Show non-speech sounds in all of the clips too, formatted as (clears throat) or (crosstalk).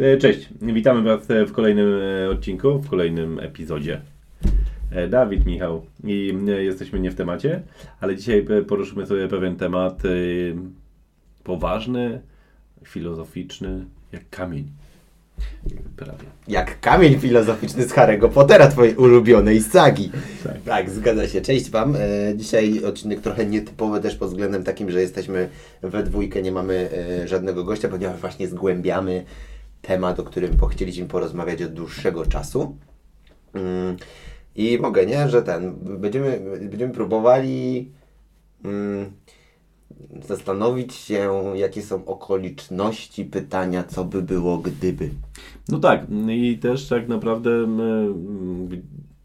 E, Cześć, witamy Was w kolejnym e, odcinku, w kolejnym epizodzie. E, Dawid, Michał i jesteśmy nie w temacie, ale dzisiaj poruszymy sobie pewien temat poważny, filozoficzny, jak kamień. Prawie. Jak kamień filozoficzny z Harry'ego Pottera, twojej ulubionej sagi. Tak. Tak, zgadza się. Cześć Wam. E, dzisiaj odcinek trochę nietypowy też pod względem takim, że jesteśmy we dwójkę, nie mamy e, żadnego gościa, ponieważ właśnie zgłębiamy temat, o którym chcieliśmy porozmawiać od dłuższego czasu. Mm, I mogę, nie? Że ten, będziemy, będziemy próbowali mm, zastanowić się, jakie są okoliczności pytania, co by było gdyby. No tak, i też tak naprawdę my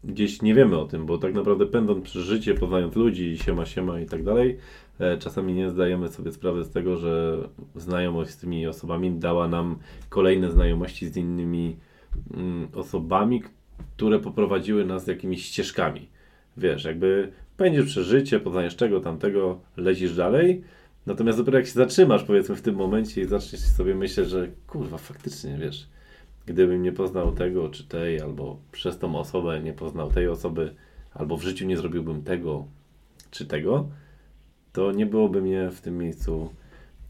gdzieś nie wiemy o tym, bo tak naprawdę pędząc przez życie, poznając ludzi, siema, siema i tak dalej, czasami nie zdajemy sobie sprawy z tego, że znajomość z tymi osobami dała nam kolejne znajomości z innymi mm, osobami, które poprowadziły nas jakimiś ścieżkami. Wiesz, jakby pędzisz przez życie, poznajesz czego, tamtego, lecisz dalej, natomiast dopiero jak się zatrzymasz powiedzmy w tym momencie i zaczniesz sobie myśleć, że kurwa, faktycznie, wiesz, gdybym nie poznał tego czy tej, albo przez tą osobę nie poznał tej osoby, albo w życiu nie zrobiłbym tego czy tego, to nie byłoby mnie w tym miejscu,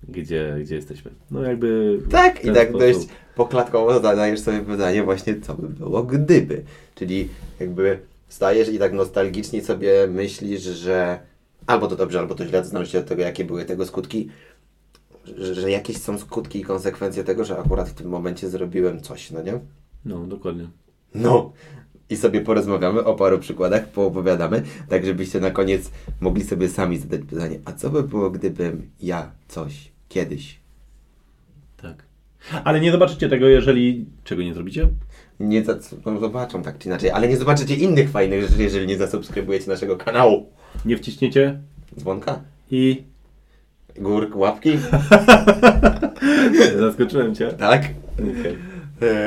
gdzie, gdzie jesteśmy. No jakby. w Tak, i tak sposób- dość poklatkowo zadajesz sobie pytanie właśnie, co by było gdyby. Czyli jakby stajesz i tak nostalgicznie sobie myślisz, że albo to dobrze, albo to źle, zależy się od tego, jakie były tego skutki, że, że jakieś są skutki i konsekwencje tego, że akurat w tym momencie zrobiłem coś, no nie? No, dokładnie. No. I sobie porozmawiamy o paru przykładach, poopowiadamy, tak żebyście na koniec mogli sobie sami zadać pytanie, a co by było, gdybym ja coś kiedyś Tak. Ale nie zobaczycie tego, jeżeli. Czego nie zrobicie? Nie za, no zobaczą tak czy inaczej, ale nie zobaczycie innych fajnych rzeczy, jeżeli nie zasubskrybujecie naszego kanału. Nie wciśniecie Dzwonka, i. górk, łapki, (laughs) Zaskoczyłem cię. tak, e,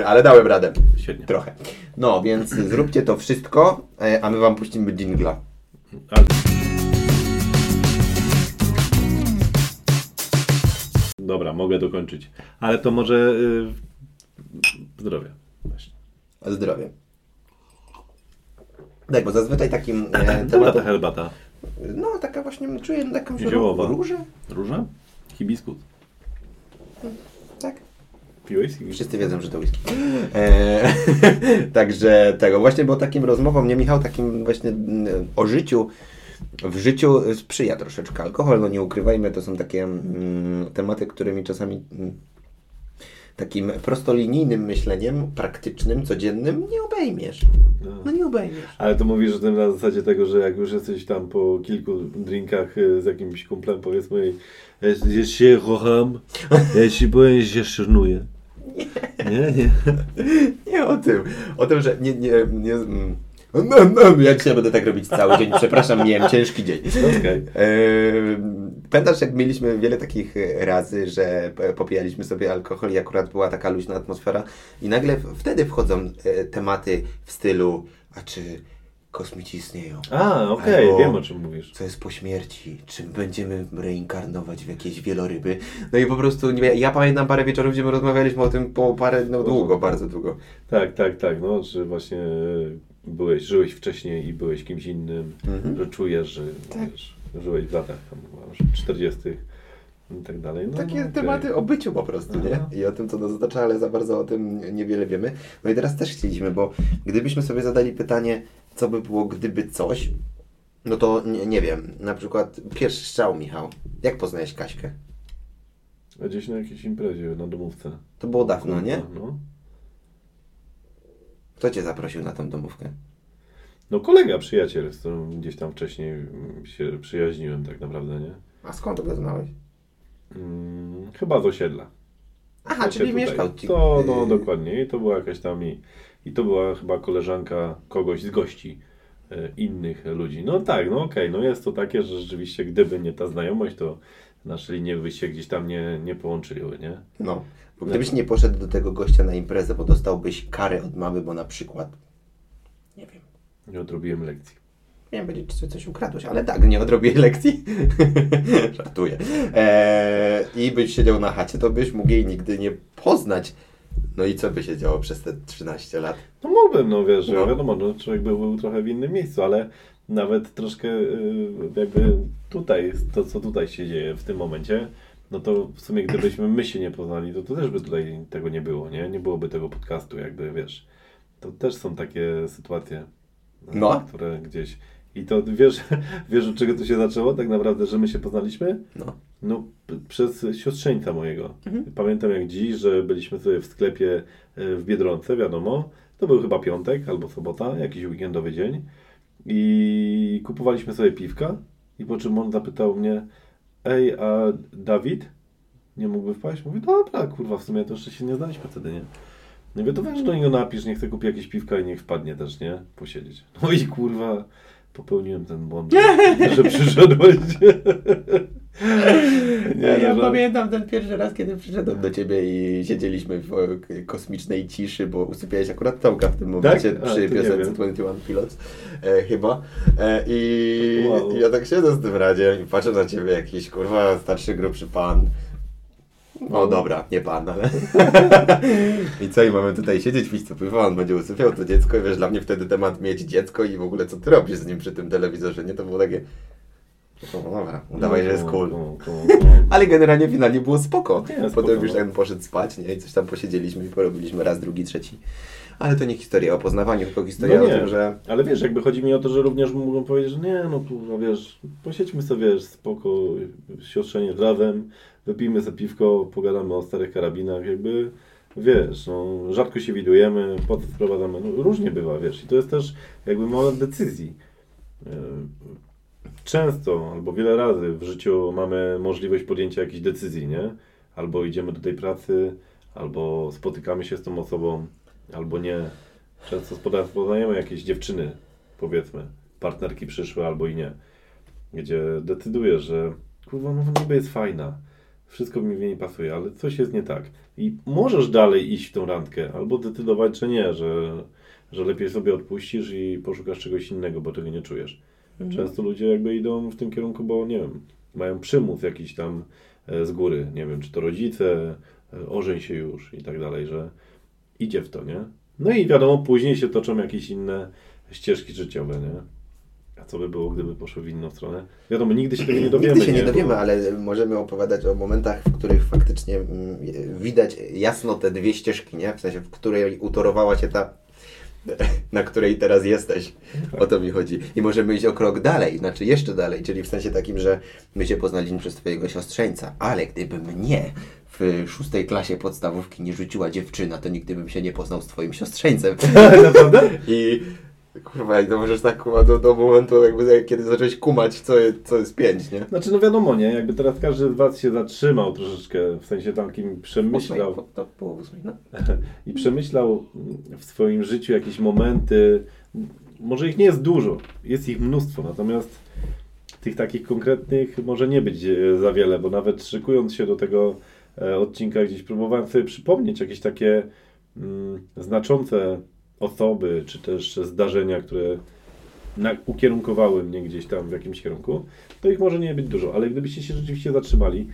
ale dałem radę. świetnie. Trochę. No, więc (clears throat) zróbcie to wszystko, e, a my wam puścimy dżingla. Dobra, mogę dokończyć. Ale to może. Yy, zdrowie. Właśnie. Zdrowie. Tak, bo zazwyczaj takim e, Dobra ta tematem... herbata. No, taka właśnie, czuję taką Ziołowa. różę. Róża? Hibiskus. Tak. Piłeś? Wszyscy wiedzą, że to whisky. E, (laughs) także tego właśnie, bo takim rozmowom, nie Michał, takim właśnie mm, o życiu, w życiu sprzyja troszeczkę alkohol, no nie ukrywajmy, to są takie mm, tematy, którymi czasami mm, takim prostolinijnym myśleniem, praktycznym, codziennym nie obejmiesz. No nie obejmiesz. Ale to mówisz o tym na zasadzie tego, że jak już jesteś tam po kilku drinkach y, z jakimś kumplem, powiedzmy, i jest się kocham, (laughs) się boję, że się szanuję. Nie, nie. Nie o tym. O tym, że nie, nie, nie mm. Mm, mm, Ja dzisiaj będę tak robić cały dzień. Przepraszam, miałem ciężki dzień. Okej. Eee, Pamiętasz, jak mieliśmy wiele takich e, razy, że popijaliśmy sobie alkohol i akurat była taka luźna atmosfera i nagle wtedy wchodzą e, tematy w stylu, a czy kosmici istnieją? A, okej, Albo- wiem o czym mówisz. Co jest po śmierci? Czy będziemy reinkarnować w jakieś wieloryby? No i po prostu, nie, ja pamiętam parę wieczorów, gdzie my rozmawialiśmy o tym po parę, no długo, bardzo długo. Tak, tak, tak, no, że właśnie y, byłeś, żyłeś wcześniej i byłeś kimś innym, Mhm. że czujesz, że Tak. wiesz, żyłeś w latach tam, aż 40 i tak dalej. No, Takie no, tematy o byciu po prostu, nie? Aha. I o tym, co nas otacza, ale za bardzo o tym niewiele wiemy. No i teraz też chcieliśmy, bo gdybyśmy sobie zadali pytanie, co by było, gdyby coś, no to nie, nie wiem, na przykład pierwszy strzał, Michał. Jak poznałeś Kaśkę? A Gdzieś na jakiejś imprezie, na domówce. To było dawno, nie? No. Kto cię zaprosił na tą domówkę? no kolega, przyjaciel, z którym gdzieś tam wcześniej się przyjaźniłem tak naprawdę, nie? A skąd go znałeś? Mm, chyba z osiedla. Aha, czyli tutaj. mieszkał ci. To, no y, dokładnie. I to była jakaś tam i, i to była chyba koleżanka kogoś z gości e, innych ludzi. No tak, no okej, no jest to takie, że rzeczywiście gdyby nie ta znajomość, to nasze linie by się gdzieś tam nie, nie połączyły, nie? No. Bo gdybyś nie poszedł do tego gościa na imprezę, bo dostałbyś karę od mamy, bo na przykład, nie wiem, Nie odrobiłem lekcji. Miałem powiedzieć, czy coś ukradłeś, ale tak, nie odrobię lekcji. (laughs) Żartuję. Eee, I byś siedział na chacie, to byś mógł jej nigdy nie poznać. No i co by się działo przez te 13 lat? No mógłbym, no wiesz, No. wiadomo, no, człowiek był, był trochę w innym miejscu, ale nawet troszkę y, jakby tutaj, to co tutaj się dzieje w tym momencie, no to w sumie gdybyśmy my się nie poznali, to, to też by tutaj tego nie było, nie? Nie byłoby tego podcastu, jakby wiesz. To też są takie sytuacje, No. które gdzieś... I to wiesz, (laughs) wiesz od czego to się zaczęło tak naprawdę, że my się poznaliśmy? No. No, przez siostrzeńca mojego. Mhm. Pamiętam jak dziś, że byliśmy sobie w sklepie e, w Biedronce, wiadomo. To był chyba piątek albo sobota, jakiś weekendowy dzień. I kupowaliśmy sobie piwka. I po czym on zapytał mnie, ej, a Dawid nie mógłby wpaść? Mówię, dobra, kurwa, w sumie to jeszcze się nie znaliśmy wtedy, nie? Mówię, to weź do niego napisz, niech sobie kupi jakieś piwka i niech wpadnie też, nie? Posiedzieć. No i kurwa, popełniłem ten błąd, że, (laughs) przyszedłeś. (laughs) Nie, ja no, że- pamiętam ten pierwszy raz, kiedy przyszedłem do ciebie i siedzieliśmy w e, kosmicznej ciszy, bo usypiałeś akurat Tomka w tym momencie Tak? A, przy piosence wiem. 21 Pilots, e, chyba. E, i, Wow. I ja tak siedzę z tym radziem i patrzę na ciebie, jakiś kurwa starszy, grubszy pan. No dobra, nie pan, ale... (laughs) I co, i mamy tutaj siedzieć, pić co piwo, on będzie usypiał to dziecko i wiesz, dla mnie wtedy temat mieć dziecko i w ogóle co ty robisz z nim przy tym telewizorze, nie? To było takie... No dobra, udawaj, że jest cool. No, no, no. (laughs) Ale generalnie finalnie było spoko. Nie, spoko, Potem już no. ten poszedł spać, nie? I coś tam posiedzieliśmy i porobiliśmy raz, drugi, trzeci. Ale to nie historia o poznawaniu, tylko historia No o nie. tym, że... Ale wiesz, jakby chodzi mi o to, że również mogą powiedzieć, że nie, no kurwa, wiesz, posiedźmy sobie, wiesz, spoko, siostrzenie razem, wypijmy sobie piwko, pogadamy o starych karabinach, jakby, wiesz, no, rzadko się widujemy, po co sprowadzamy, no, różnie bywa, wiesz, i to jest też jakby moment decyzji. Yy, Często, albo wiele razy w życiu mamy możliwość podjęcia jakiejś decyzji, nie? Albo idziemy do tej pracy, albo spotykamy się z tą osobą, albo nie. Często poznajemy jakieś dziewczyny, powiedzmy, partnerki przyszłe albo i nie, gdzie decydujesz, że kurwa, no niby jest fajna, wszystko mi w niej pasuje, ale coś jest nie tak. I możesz dalej iść w tą randkę, albo decydować, że nie, że, że lepiej sobie odpuścisz i poszukasz czegoś innego, bo tego nie czujesz. Często ludzie jakby idą w tym kierunku, bo nie wiem, mają przymus jakiś tam e, z góry, nie wiem, czy to rodzice, e, ożeń się już i tak dalej, że idzie w to, nie? No i wiadomo, później się toczą jakieś inne ścieżki życiowe, nie? A co by było, gdyby poszły w inną stronę? Wiadomo, nigdy się tego nie dowiemy. Nigdy się nie Bo- dowiemy, ale możemy opowiadać o momentach, w których faktycznie mm, widać jasno te dwie ścieżki, nie? W sensie, w której utorowała się ta, (laughs) na której teraz jesteś. O to mi chodzi. I możemy iść o krok dalej, znaczy jeszcze dalej, czyli w sensie takim, że my się poznaliśmy przez twojego siostrzeńca, ale gdyby mnie w szóstej klasie podstawówki nie rzuciła dziewczyna, to nigdy bym się nie poznał z twoim siostrzeńcem. (laughs) Naprawdę? I kurwa, i to możesz tak kurwa, do, do momentu, jakby kiedy zacząłeś kumać, co, je- co jest pięć, nie? Znaczy, no wiadomo, nie? Jakby teraz każdy z Was się zatrzymał troszeczkę, w sensie takim przemyślał. Ósmej, to było ósmej, no. (laughs) i przemyślał w swoim życiu jakieś momenty. Może ich nie jest dużo, jest ich mnóstwo, natomiast tych takich konkretnych może nie być e, za wiele, bo nawet szykując się do tego e, odcinka, gdzieś. Próbowałem sobie przypomnieć jakieś takie mm, znaczące osoby, czy też zdarzenia, które na, ukierunkowały mnie gdzieś tam w jakimś kierunku, to ich może nie być dużo, ale gdybyście się rzeczywiście zatrzymali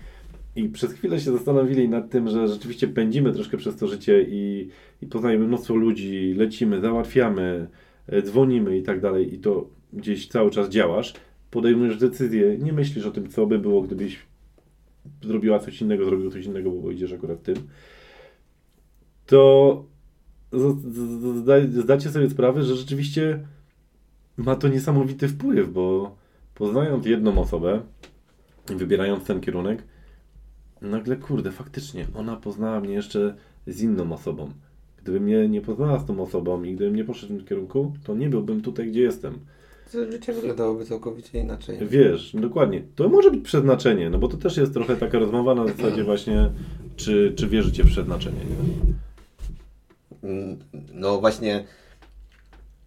i przez chwilę się zastanowili nad tym, że rzeczywiście pędzimy troszkę przez to życie i, i poznajemy mnóstwo ludzi, lecimy, załatwiamy, e, dzwonimy i tak dalej i to gdzieś cały czas działasz, podejmujesz decyzję, nie myślisz o tym, co by było, gdybyś zrobiła coś innego, zrobił coś innego, bo idziesz akurat tym, to zdacie sobie sprawę, że rzeczywiście ma to niesamowity wpływ, bo poznając jedną osobę wybierając ten kierunek, nagle kurde, faktycznie, ona poznała mnie jeszcze z inną osobą. Gdyby mnie nie poznała z tą osobą i gdybym nie poszedł w tym kierunku, to nie byłbym tutaj, gdzie jestem. Życie wyglądałoby całkowicie inaczej. Wiesz, dokładnie. To może być przeznaczenie, no bo to też jest trochę taka rozmowa na zasadzie właśnie, czy, czy wierzycie w przeznaczenie, nie? Mm, No właśnie,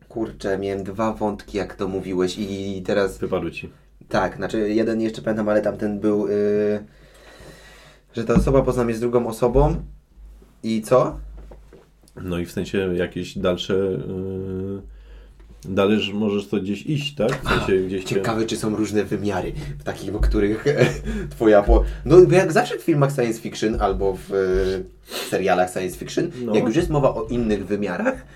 kurczę, miałem dwa wątki, jak to mówiłeś i teraz, Wypadł ci. tak, znaczy jeden jeszcze pamiętam, ale tamten był, yy, że ta osoba pozna mnie z drugą osobą i co? No i w sensie jakieś dalsze yy, dalej że możesz to gdzieś iść, tak? W sensie gdzieś Ciekawe, czy są różne wymiary, w takich, w których (laughs) twoja po... No jak zawsze w filmach science fiction albo w e, serialach science fiction, No. jak już jest mowa o innych wymiarach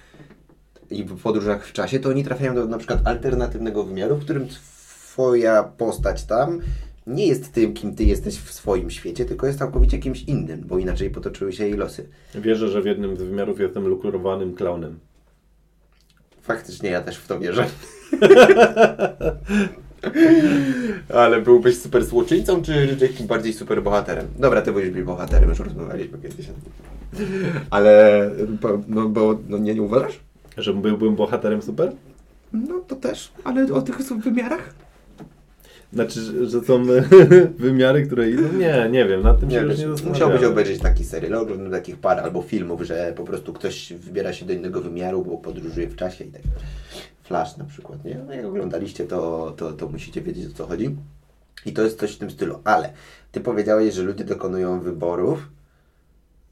i w podróżach w czasie, to oni trafiają do na przykład alternatywnego wymiaru, w którym twoja postać tam nie jest tym, kim ty jesteś w swoim świecie, tylko jest całkowicie kimś innym, bo inaczej potoczyły się jej losy. Wierzę, że w jednym z wymiarów jestem lukurowanym klaunem. Faktycznie ja też w to wierzę. Ale byłbyś super złoczyńcą, czy jakimś bardziej super bohaterem? Dobra, ty być bohaterem, już rozmawialiśmy kiedyś. Ale, no, bo no, nie, nie uważasz? Że byłbym bohaterem super? No to też, ale o tych wymiarach? Znaczy, że- że są (laughs) wymiary, które idą? Nie, nie wiem, nad tym się Nie, już wiesz, nie musiałbyś zastanawiałem. obejrzeć taki serial, oglądam takich par albo filmów, że po prostu ktoś wybiera się do innego wymiaru, bo podróżuje w czasie i tak. Flash na przykład, nie? No jak oglądaliście, to, to, to musicie wiedzieć o co chodzi. I to jest coś w tym stylu. Ale ty powiedziałeś, że ludzie dokonują wyborów,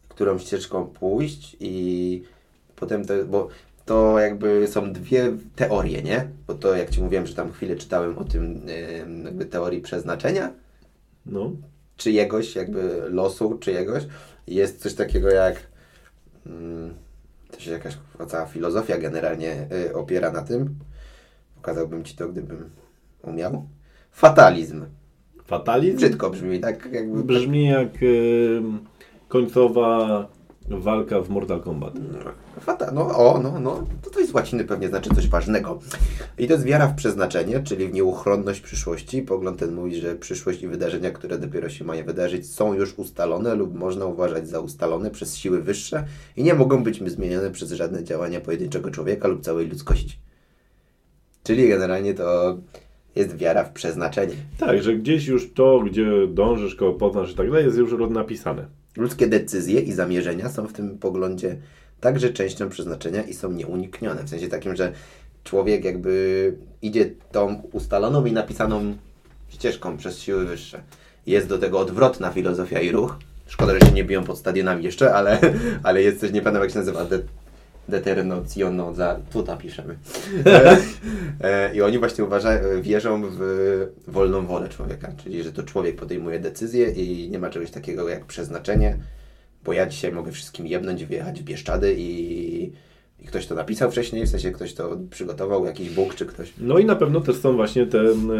którą ścieżką pójść i potem to, bo to jakby są dwie teorie, nie? Bo to jak Ci mówiłem, że tam chwilę czytałem o tym jakby teorii przeznaczenia, No, czyjegoś, jakby losu czyjegoś. Jest coś takiego jak. Mm, to się jakaś cała filozofia generalnie y, opiera na tym. Pokazałbym ci to, gdybym umiał. Fatalizm. fatalizm Brzydko brzmi, tak jakby. brzmi jak y, końcowa walka w Mortal Kombat. Fata, no o, no, no, to, to jest łaciny pewnie znaczy coś ważnego. I to jest wiara w przeznaczenie, czyli w nieuchronność przyszłości. Pogląd ten mówi, że przyszłość i wydarzenia, które dopiero się mają wydarzyć, są już ustalone lub można uważać za ustalone przez siły wyższe i nie mogą być zmienione przez żadne działania pojedynczego człowieka lub całej ludzkości. Czyli generalnie to jest wiara w przeznaczenie. Tak, że gdzieś już to, gdzie dążysz, kogo poznasz i tak dalej, jest już napisane. Ludzkie decyzje i zamierzenia są w tym poglądzie także częścią przeznaczenia i są nieuniknione. W sensie takim, że człowiek jakby idzie tą ustaloną i napisaną ścieżką przez siły wyższe. Jest do tego odwrotna filozofia i ruch. Szkoda, że się nie biją pod stadionami jeszcze, ale, (laughs) ale jest coś, nie pamiętam jak się nazywa, de, determinacjono za, tu napiszemy. E, (laughs) e, I oni właśnie uważają, wierzą w wolną wolę człowieka, czyli że to człowiek podejmuje decyzje i nie ma czegoś takiego jak przeznaczenie, bo ja dzisiaj mogę wszystkim jebnąć, wyjechać w Bieszczady i, i ktoś to napisał wcześniej, w sensie ktoś to przygotował, jakiś Bóg czy ktoś. No i na pewno też są właśnie te em,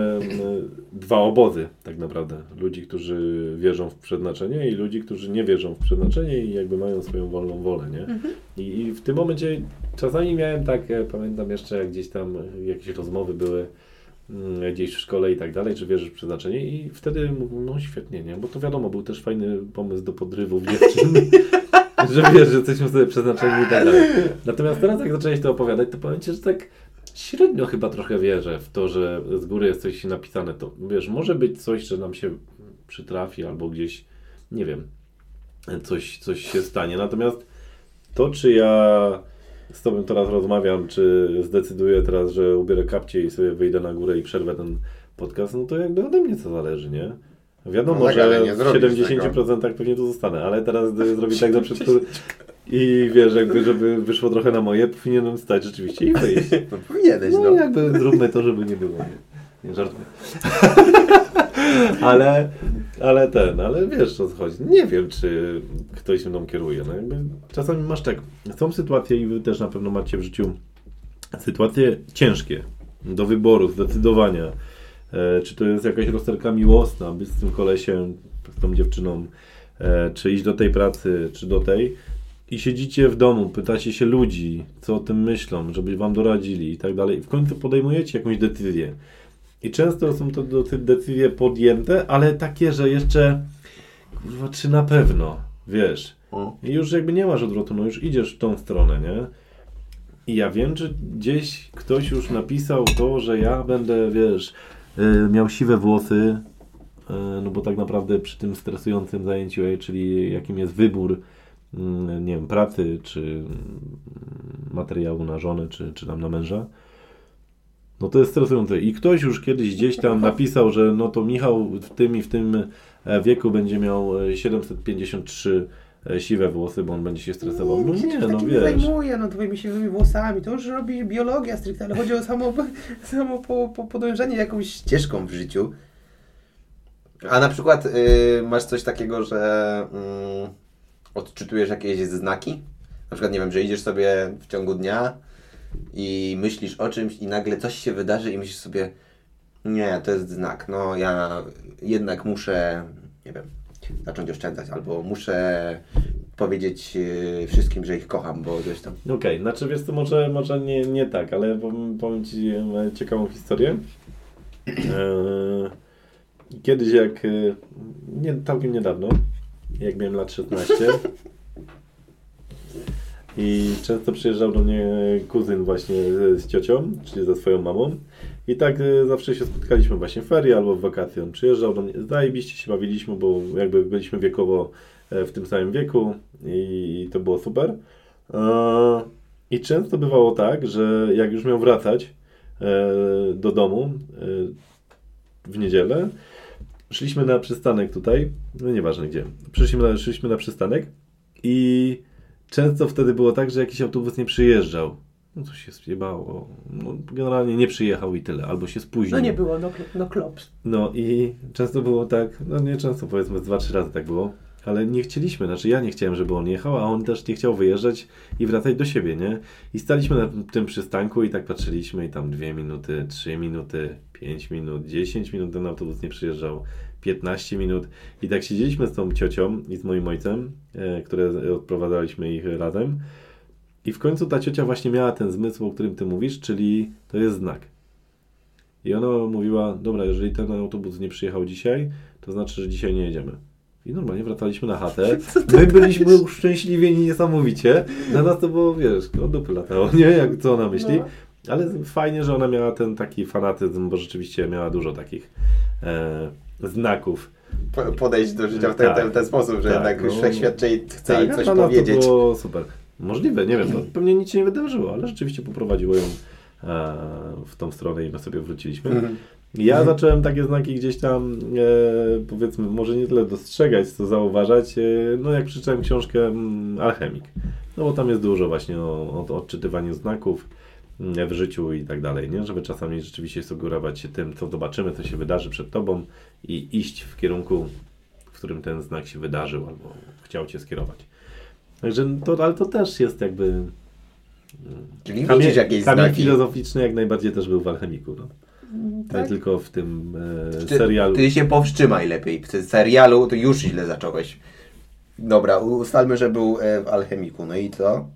dwa obozy tak naprawdę. Ludzi, którzy wierzą w przeznaczenie i ludzi, którzy nie wierzą w przeznaczenie i jakby mają swoją wolną wolę, nie? I, I w tym momencie czasami miałem tak, e, pamiętam jeszcze jak gdzieś tam e, jakieś rozmowy były mm, gdzieś w szkole i tak dalej, czy wierzysz w przeznaczenie i wtedy mówię, no świetnie, nie? Bo to wiadomo, był też fajny pomysł do podrywów dziewczyn. (laughs) że wiesz, że jesteśmy sobie przeznaczeni i tak dalej. Natomiast teraz jak zacząłeś to opowiadać, to powiem Ci, że tak średnio chyba trochę wierzę w to, że z góry jest coś napisane. To wiesz, może być coś, że nam się przytrafi albo gdzieś, nie wiem, coś, coś się stanie. Natomiast to, czy ja z Tobą teraz rozmawiam, czy zdecyduję teraz, że ubierę kapcie i sobie wyjdę na górę i przerwę ten podcast, no to jakby ode mnie co zależy, nie? Wiadomo, No tak, że w zrobisz 70% pewnie tu zostanę, ale teraz gdy (laughs) zrobię tak na przykład i wiesz, jakby żeby wyszło trochę na moje, powinienem stać rzeczywiście i wyjść. (laughs) No powinieneś, No no. jakby zróbmy to, żeby nie było. Nie, nie żartuję. (laughs) ale, ale ten, ale wiesz o co chodzi. Nie wiem, czy ktoś mną kieruje. No jakby czasami masz tak, są sytuacje i wy też na pewno macie w życiu sytuacje ciężkie do wyboru, zdecydowania. E, czy to jest jakaś rozterka miłosna, być z tym kolesiem, z tą dziewczyną, e, czy iść do tej pracy, czy do tej. I siedzicie w domu, pytacie się ludzi, co o tym myślą, żeby wam doradzili i tak dalej. I w końcu podejmujecie jakąś decyzję. I często są to decyzje podjęte, ale takie, że jeszcze kurwa, czy na pewno, wiesz. O. I już jakby nie masz odwrotu, no już idziesz w tą stronę, nie? I ja wiem, że gdzieś ktoś już napisał to, że ja będę, wiesz, miał siwe włosy, y, no bo tak naprawdę przy tym stresującym zajęciu, y, czyli jakim jest wybór, mm, nie wiem, pracy, czy mm, materiału na żonę, czy, czy tam na męża, no to jest stresujące. I ktoś już kiedyś gdzieś tam napisał, że no to Michał w tym i w tym e, wieku będzie miał e, 753 e, siwe włosy, bo on będzie się stresował. No nikt się nie, no nie wiesz. zajmuje, no twoimi siwymi włosami, to już robi biologia stricte, ale chodzi o samo, (laughs) samo po, po podążanie jakąś ścieżką w życiu. A na przykład y, masz coś takiego, że mm, odczytujesz jakieś znaki? Na przykład, nie wiem, że idziesz sobie w ciągu dnia i myślisz o czymś i nagle coś się wydarzy i myślisz sobie, nie, to jest znak, no ja jednak muszę, nie wiem, zacząć oszczędzać albo muszę powiedzieć y, wszystkim, że ich kocham, bo coś tam. Okej, znaczy wiesz co, może, może nie, nie tak, ale powiem, Ci e, ciekawą historię. E, Kiedyś jak, e, nie, całkiem niedawno, jak miałem lat 16 i często przyjeżdżał do mnie kuzyn właśnie z ciocią, czyli ze swoją mamą i tak e, zawsze się spotkaliśmy właśnie w ferie albo w wakacje. On przyjeżdżał mnie, zajebiście się bawiliśmy, bo jakby byliśmy wiekowo e, w tym samym wieku i, to było super. E, I często bywało tak, że jak już miał wracać e, do domu w niedzielę, szliśmy na przystanek tutaj, no nieważne gdzie, przyszliśmy na, szliśmy na przystanek i często wtedy było tak, że jakiś autobus nie przyjeżdżał. No coś się zjebało. No, generalnie nie przyjechał i tyle, albo się spóźnił. No nie było, no, no klops. No i często było tak, no nie często, powiedzmy dwa, trzy razy tak było, ale nie chcieliśmy, znaczy ja nie chciałem, żeby on jechał, a on też nie chciał wyjeżdżać i wracać do siebie, nie? I staliśmy na tym przystanku i tak patrzyliśmy i tam dwie minuty, trzy minuty, pięć minut, dziesięć minut ten autobus nie przyjeżdżał, 15 minut i tak siedzieliśmy z tą ciocią i z moim ojcem, e, które odprowadzaliśmy ich razem i w końcu ta ciocia właśnie miała ten zmysł, o którym ty mówisz, czyli to jest znak. I ona mówiła, dobra, jeżeli ten autobus nie przyjechał dzisiaj, to znaczy, że dzisiaj nie jedziemy. I normalnie wracaliśmy na chatę. (laughs) My byliśmy uszczęśliwieni niesamowicie. Na nas to było, wiesz, no dupy latało, nie? Jak co ona myśli. No. Ale fajnie, że ona miała ten taki fanatyzm, bo rzeczywiście miała dużo takich e, znaków. Po- Podejść do życia w ten, Tak. ten, ten sposób, że Tak, jednak no. wszechświat jej chce jej Tak, coś dla nas powiedzieć. To było super. Możliwe, nie wiem, no, pewnie nic się nie wydarzyło, ale rzeczywiście poprowadziło ją e, w tą stronę i my sobie wróciliśmy. Mhm. Ja zacząłem takie znaki gdzieś tam, e, powiedzmy, może nie tyle dostrzegać, co zauważać, e, no jak przeczytałem książkę Alchemik. No bo tam jest dużo właśnie o, o odczytywaniu znaków mm, w życiu i tak dalej, nie? Żeby czasami rzeczywiście sugerować się tym, co zobaczymy, co się wydarzy przed tobą i iść w kierunku, w którym ten znak się wydarzył albo chciał cię skierować. Także to, ale to też jest jakby... mm, Czyli Kamień, widzisz jakieś kamień znaki. filozoficzny jak najbardziej też był w Alchemiku. No. Nie Tak? tylko w tym e, Ty, serialu. ty się powstrzymaj lepiej. W tym serialu to już źle zacząłeś. Dobra, ustalmy, że był e, w Alchemiku. No i co?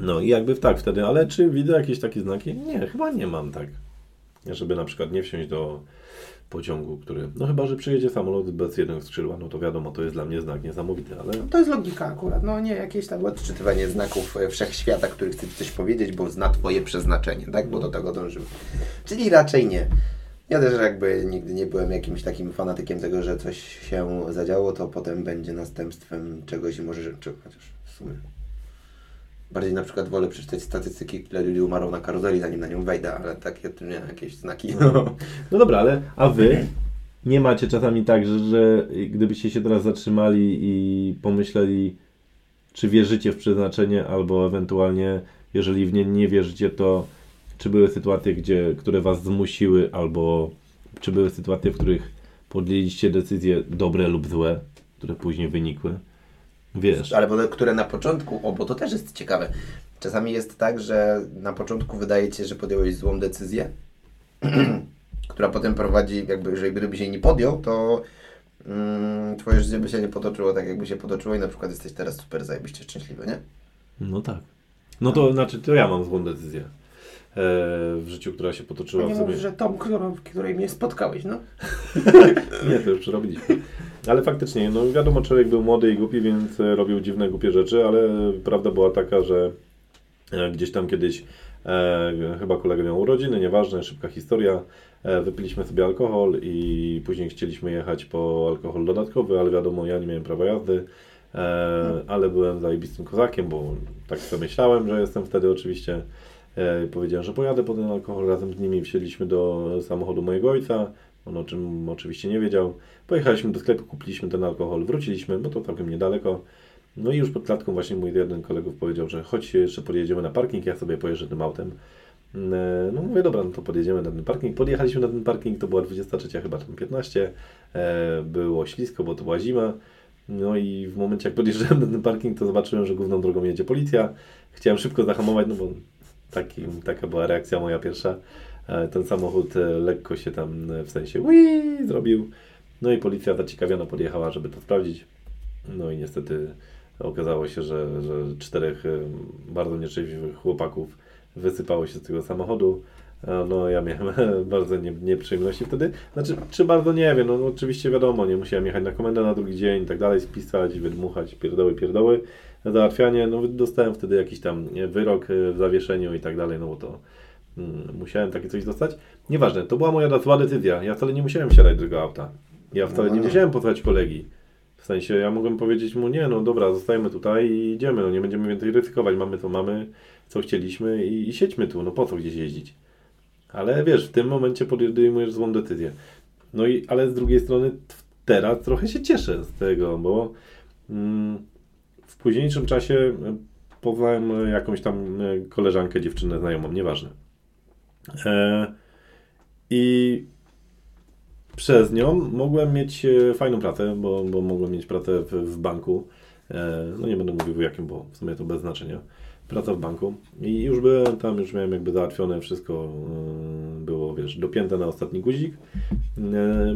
No i jakby tak wtedy, ale czy widzę jakieś takie znaki? Nie, chyba nie mam tak. Żeby na przykład nie wsiąść do pociągu, który, no chyba, że przyjedzie samolot bez jednego skrzydła, no to wiadomo, to jest dla mnie znak niesamowity, ale To jest logika akurat, no nie jakieś tam... Odczytywanie znaków e, wszechświata, który chce coś powiedzieć, bo zna twoje przeznaczenie, tak? Bo do tego dążymy. Czyli raczej nie. Ja też jakby nigdy nie byłem jakimś takim fanatykiem tego, że coś się zadziało, to potem będzie następstwem czegoś i może, czy, chociaż w sumie. Bardziej na przykład wolę przeczytać statystyki, ile ludzi umarło na karuzeli, zanim na nią wejdę, ale takie tu nie jakieś znaki. No. (laughs) No dobra, ale a wy nie macie czasami tak, że, że gdybyście się teraz zatrzymali i pomyśleli, czy wierzycie w przeznaczenie, albo ewentualnie, jeżeli w nie nie wierzycie, to czy były sytuacje, gdzie, które was zmusiły, albo czy były sytuacje, w których podjęliście decyzje dobre lub złe, które później wynikły? Wiesz. Ale które na początku, o bo to też jest ciekawe. Czasami jest tak, że na początku wydaje ci się, że podjąłeś złą decyzję, (clears throat) która potem prowadzi, jakby, że gdyby się nie podjął, to mm, twoje życie by się nie potoczyło tak, jakby się potoczyło i na przykład jesteś teraz super zajebiście szczęśliwy, nie? No tak. No to znaczy, to ja mam złą decyzję e, w życiu, która się potoczyła Nie w że Tom, którą, w której mnie spotkałeś, no. (laughs) Nie, to już przerobiliśmy. Ale faktycznie, no wiadomo, człowiek był młody i głupi, więc e, robił dziwne, głupie rzeczy, ale prawda była taka, że e, gdzieś tam kiedyś e, chyba kolega miał urodziny, nieważne, szybka historia. E, wypiliśmy sobie alkohol i później chcieliśmy jechać po alkohol dodatkowy, ale wiadomo, ja nie miałem prawa jazdy, e, ale byłem zajebistym kozakiem, bo tak sobie myślałem, że jestem wtedy oczywiście. E, powiedziałem, że pojadę po ten alkohol razem z nimi. Wsiedliśmy do samochodu mojego ojca, On o czym oczywiście nie wiedział. Pojechaliśmy do sklepu, kupiliśmy ten alkohol, wróciliśmy, bo to całkiem niedaleko. No i już pod klatką właśnie mój jeden kolegów powiedział, że chodź jeszcze podjedziemy na parking, ja sobie pojeżdżę tym autem. E, No mówię, dobra, no to podjedziemy na ten parking. Podjechaliśmy na ten parking, to była 23 chyba tam 15. E, Było ślisko, bo to była zima. No i w momencie jak podjeżdżałem na ten parking, to zobaczyłem, że główną drogą jedzie policja. Chciałem szybko zahamować, no bo taki, taka była reakcja moja pierwsza. E, Ten samochód e, lekko się tam e, w sensie ui, zrobił. No i policja zaciekawiona podjechała, żeby to sprawdzić. No i niestety okazało się, że, że czterech bardzo nieszczęśliwych chłopaków wysypało się z tego samochodu. No ja miałem (laughs) bardzo nie, nieprzyjemności wtedy. Znaczy, czy bardzo nie wiem, no oczywiście wiadomo, nie musiałem jechać na komendę na drugi dzień i tak dalej, spisać, wydmuchać, pierdoły, pierdoły. Załatwianie, no dostałem wtedy jakiś tam wyrok w zawieszeniu i tak dalej, no bo to musiałem takie coś dostać. Nieważne, to była moja zła decyzja. Ja wcale nie musiałem wsiadać do tego auta. Ja wcale No nie nie. musiałem posłać kolegi. W sensie, ja mogłem powiedzieć mu, nie, no dobra, zostajemy tutaj i idziemy, no nie będziemy więcej ryzykować, mamy co mamy, co chcieliśmy i, i siedźmy tu, no po co gdzieś jeździć. Ale wiesz, w tym momencie podejmujesz złą decyzję. No i, ale z drugiej strony teraz trochę się cieszę z tego, bo mm, w późniejszym czasie e, poznałem e, jakąś tam e, koleżankę, dziewczynę znajomą, nieważne. E, I przez nią mogłem mieć e, fajną pracę, bo, bo mogłem mieć pracę w, w banku. E, No nie będę mówił w jakim, bo w sumie to bez znaczenia. Praca w banku. I już byłem tam, już miałem jakby załatwione wszystko, było wiesz, dopięte na ostatni guzik.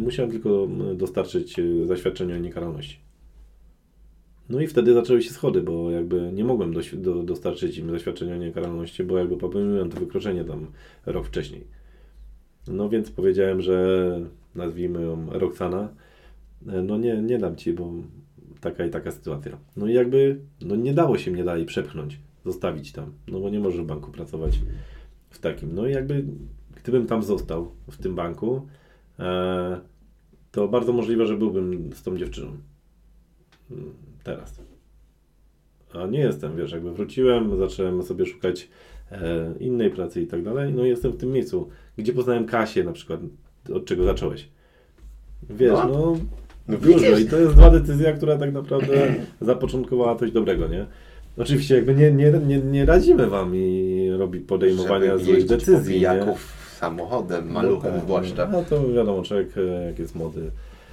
Musiałem tylko dostarczyć zaświadczenie o niekaralności. No i wtedy zaczęły się schody, bo jakby nie mogłem doś- do, dostarczyć im zaświadczenia o niekaralności, bo jakby popełniłem to wykroczenie tam rok wcześniej. No więc powiedziałem, że nazwijmy ją Roxana, e, no nie, nie dam ci, bo taka i taka sytuacja. No i jakby, no nie dało się mnie dalej przepchnąć, zostawić tam, no bo nie możesz w banku pracować w takim. No i jakby, gdybym tam został w tym banku, e, to bardzo możliwe, że byłbym z tą dziewczyną. Teraz. A nie jestem, wiesz, jakby wróciłem, zacząłem sobie szukać e, innej pracy i tak dalej, no i jestem w tym miejscu, gdzie poznałem Kasię na przykład, od czego zacząłeś. Wiesz, No. no, No dużo i to jest zła decyzja, która tak naprawdę (clears throat) zapoczątkowała coś dobrego, nie? Oczywiście jakby nie, nie, nie, nie radzimy wam i robi podejmowania złych decyzji, pijaków samochodem, maluchem no, zwłaszcza. No to wiadomo, człowiek e, jak jest młody.